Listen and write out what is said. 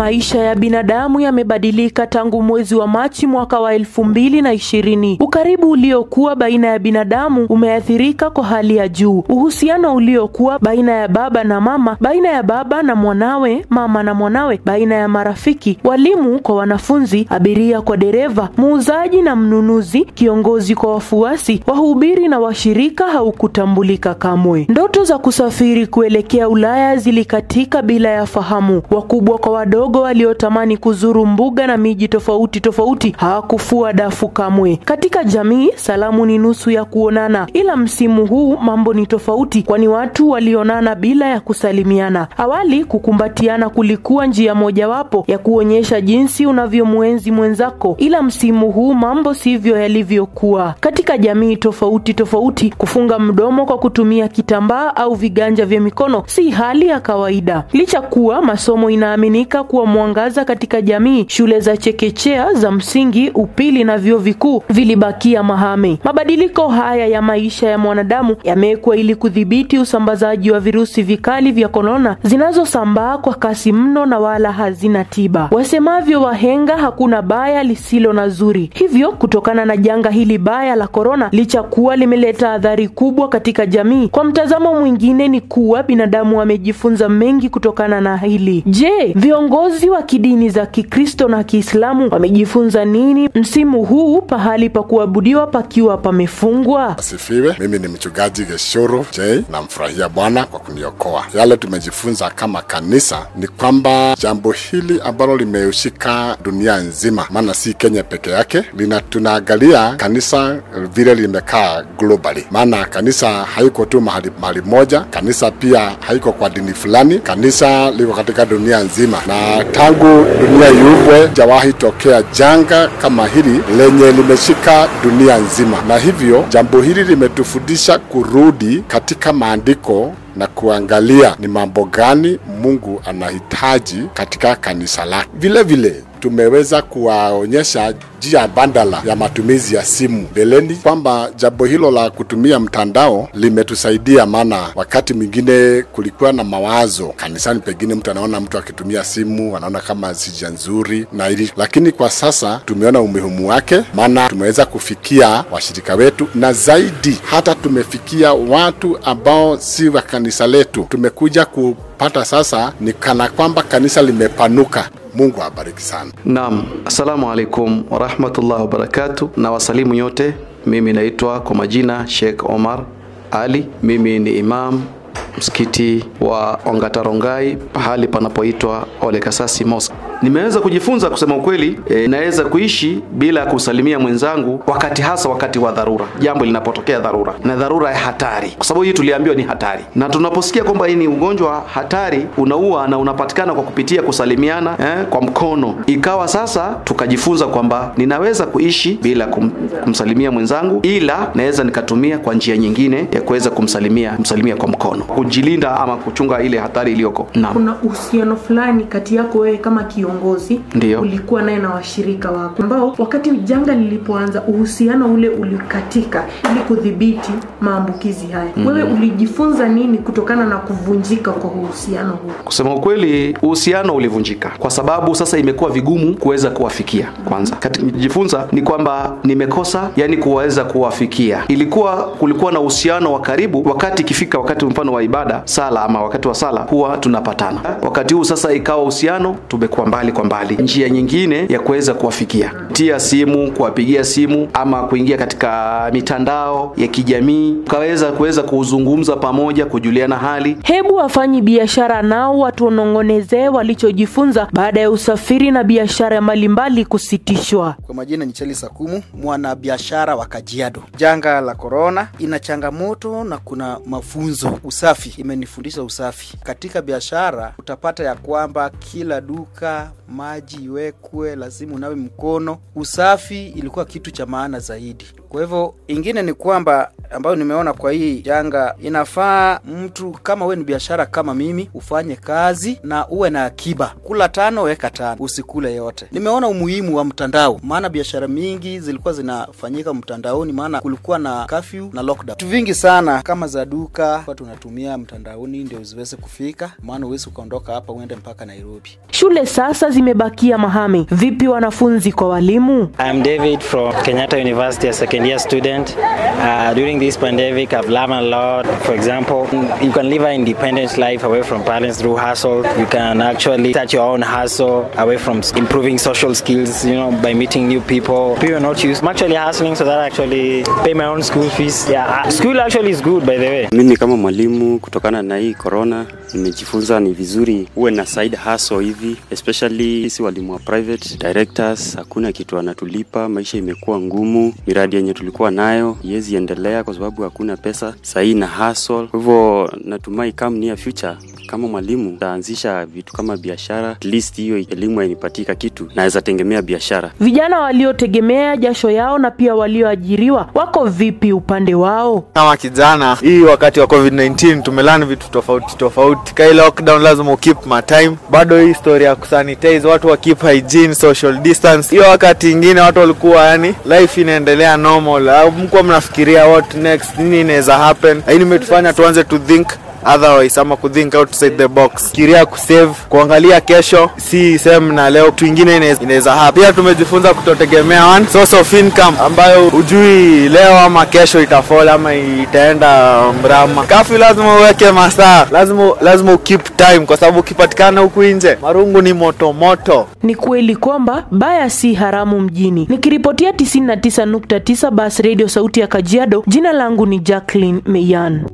Maisha ya binadamu yamebadilika tangu mwezi wa Machi mwaka wa elfu mbili na ishirini. Ukaribu uliokuwa baina ya binadamu umeathirika kwa hali ya juu. Uhusiano uliokuwa baina ya baba na mama, baina ya baba na mwanawe, mama na mwanawe, baina ya marafiki, walimu kwa wanafunzi, abiria kwa dereva, muuzaji na mnunuzi, kiongozi kwa wafuasi, wahubiri na washirika haukutambulika kamwe. Ndoto za kusafiri kuelekea Ulaya zilikatika bila ya fahamu. Wakubwa kwa wadogo waliotamani kuzuru mbuga na miji tofauti tofauti hawakufua dafu kamwe. Katika jamii, salamu ni nusu ya kuonana, ila msimu huu mambo ni tofauti, kwani watu walionana bila ya kusalimiana. Awali, kukumbatiana kulikuwa njia mojawapo ya kuonyesha jinsi unavyomwenzi mwenzako, ila msimu huu mambo sivyo yalivyokuwa. Katika jamii tofauti tofauti, kufunga mdomo kwa kutumia kitambaa au viganja vya mikono si hali ya kawaida. Licha kuwa masomo inaaminika kuwa mwangaza katika jamii, shule za chekechea, za msingi, upili na vyuo vikuu vilibakia mahame. Mabadiliko haya ya maisha ya mwanadamu yamewekwa ili kudhibiti usambazaji wa virusi vikali vya korona zinazosambaa kwa kasi mno na wala hazina tiba. Wasemavyo wahenga, hakuna baya lisilo na zuri. Hivyo, kutokana na janga hili baya la korona, licha kuwa limeleta adhari kubwa katika jamii, kwa mtazamo mwingine ni kuwa binadamu wamejifunza mengi kutokana na hili. Je, viongozi wa kidini za Kikristo na Kiislamu wamejifunza nini msimu huu pahali pa kuabudiwa pakiwa pamefungwa? Asifiwe. Mimi ni mchungaji Geshuru J, namfurahia Bwana kwa kuniokoa. Yale tumejifunza kama kanisa ni kwamba jambo hili ambalo limeushika dunia nzima, maana si Kenya peke yake, lina tunaangalia kanisa vile limekaa globally, maana kanisa haiko tu mahali, mahali moja. Kanisa pia haiko kwa dini fulani, kanisa liko katika dunia nzima, na tangu dunia iumbwe jawahi tokea janga kama hili lenye limeshika dunia nzima, na hivyo jambo hili limetufundisha kurudi katika maandiko na kuangalia ni mambo gani Mungu anahitaji katika kanisa lake. Vile vile tumeweza kuwaonyesha njia bandala ya matumizi ya simu mbeleni, kwamba jambo hilo la kutumia mtandao limetusaidia, maana wakati mwingine kulikuwa na mawazo kanisani, pengine mtu anaona mtu akitumia simu anaona kama sija nzuri na ili, lakini kwa sasa tumeona umuhimu wake, maana tumeweza kufikia washirika wetu na zaidi hata tumefikia watu ambao si wa kanisa letu. Tumekuja kupata sasa ni kana kwamba kanisa limepanuka. Mungu awabariki sana. Naam, assalamu alaikum warahmatullahi wabarakatu, na wasalimu nyote. Mimi naitwa kwa majina Sheikh Omar Ali. Mimi ni imam msikiti wa Ongatarongai pahali panapoitwa Olekasasi Mosque. Nimeweza kujifunza kusema ukweli, e, naweza kuishi bila kusalimia mwenzangu wakati hasa wakati wa dharura, jambo linapotokea dharura na dharura ya hatari, kwa sababu hii tuliambiwa ni hatari, na tunaposikia kwamba hii ni ugonjwa hatari, unaua na unapatikana kwa kupitia kusalimiana eh, kwa mkono, ikawa sasa tukajifunza kwamba ninaweza kuishi bila kum, kumsalimia mwenzangu, ila naweza nikatumia kwa njia nyingine ya kuweza kumsalimia kumsalimia kwa mkono, kujilinda ama kuchunga ile hatari iliyoko. Kuna uhusiano fulani kati yako wewe kama kiongozi Ndiyo. ulikuwa naye na washirika wako ambao wakati janga lilipoanza uhusiano ule ulikatika ili kudhibiti maambukizi haya. mm. Wewe ulijifunza nini kutokana na kuvunjika kwa uhusiano huu? Kusema ukweli, uhusiano ulivunjika kwa sababu sasa imekuwa vigumu kuweza kuwafikia. Kwanza kati nijifunza ni kwamba nimekosa yani kuweza kuwafikia. Ilikuwa kulikuwa na uhusiano wa karibu, wakati ikifika wakati mfano wa ibada sala, ama wakati wa sala huwa tunapatana. Wakati huu sasa ikawa uhusiano tumekuwa mbali kwa mbali. Njia nyingine ya kuweza kuwafikia, tia simu, kuwapigia simu, ama kuingia katika mitandao ya kijamii, ukaweza kuweza kuzungumza pamoja, kujuliana hali Hebu wafanyi biashara nao watuonong'onezee walichojifunza baada ya usafiri na biashara mbalimbali kusitishwa. Kwa majina ni Cheli Sakumu, mwanabiashara wa Kajiado. Janga la korona ina changamoto na kuna mafunzo. Usafi imenifundisha usafi katika biashara. Utapata ya kwamba kila duka maji iwekwe, lazima unawe mkono. Usafi ilikuwa kitu cha maana zaidi. Kwa hivyo ingine ni kwamba ambayo nimeona kwa hii janga, inafaa mtu kama we ni biashara kama mimi ufanye kazi na uwe na akiba. Kula tano weka tano, usikule yote. Nimeona umuhimu wa mtandao, maana biashara mingi zilikuwa zinafanyika mtandaoni, maana kulikuwa na curfew na lockdown. Vitu vingi sana kama za duka kwa tunatumia mtandaoni ndio ziweze kufika, maana uwezi ukaondoka hapa uende mpaka Nairobi. Shule sasa zimebakia mahame. Vipi wanafunzi kwa walimu? I'm David from Kenyatta University, a second year student. Uh, during this pandemic, I've learned a lot. For example, you can live an independent life away from parents through hustle. You can actually start your own hustle away from improving social skills, you know, by meeting new people. People are not used. I'm actually hustling so that I actually pay my own school fees. Yeah, school actually is good, by the way. Mimi kama mwalimu, kutokana na hii corona, nimejifunza ni vizuri uwe na side hustle hivi, especially sisi walimu wa private directors, hakuna kitu anatulipa, maisha imekuwa ngumu, miradi yenye tulikuwa nayo iwezi endelea kwa sababu hakuna pesa sahii na hustle. Kwa hivyo natumai come near future kama mwalimu taanzisha vitu kama biashara, at least hiyo elimu hainipatika kitu, naweza tegemea biashara. Vijana waliotegemea jasho yao na pia walioajiriwa wako vipi upande wao? kama kijana hii wakati wa covid-19 tumelani vitu tofauti tofauti. Kai lockdown lazima ukeep my time. Bado hii story ya kusanitize watu wa keep hygiene social distance. Hiyo wakati ingine watu walikuwa yani life inaendelea normal. Au mkuwa mnafikiria what next nini inaweza happen? Hii imetufanya tuanze to think otherwise ama kuthink outside the box. Kiria kusave kuangalia kesho si same na leo kitu ingine inaweza- hapa pia tumejifunza kutotegemea one source of income ambayo hujui leo ama kesho itafall ama itaenda mrama. Kafi lazima uweke masaa lazima lazima ukeep time kwa sababu ukipatikana huku nje marungu ni moto moto. Ni kweli kwamba baya si haramu mjini. Nikiripotia 99.9 Bas Radio sauti ya Kajiado, jina langu ni Jacqueline Meyan.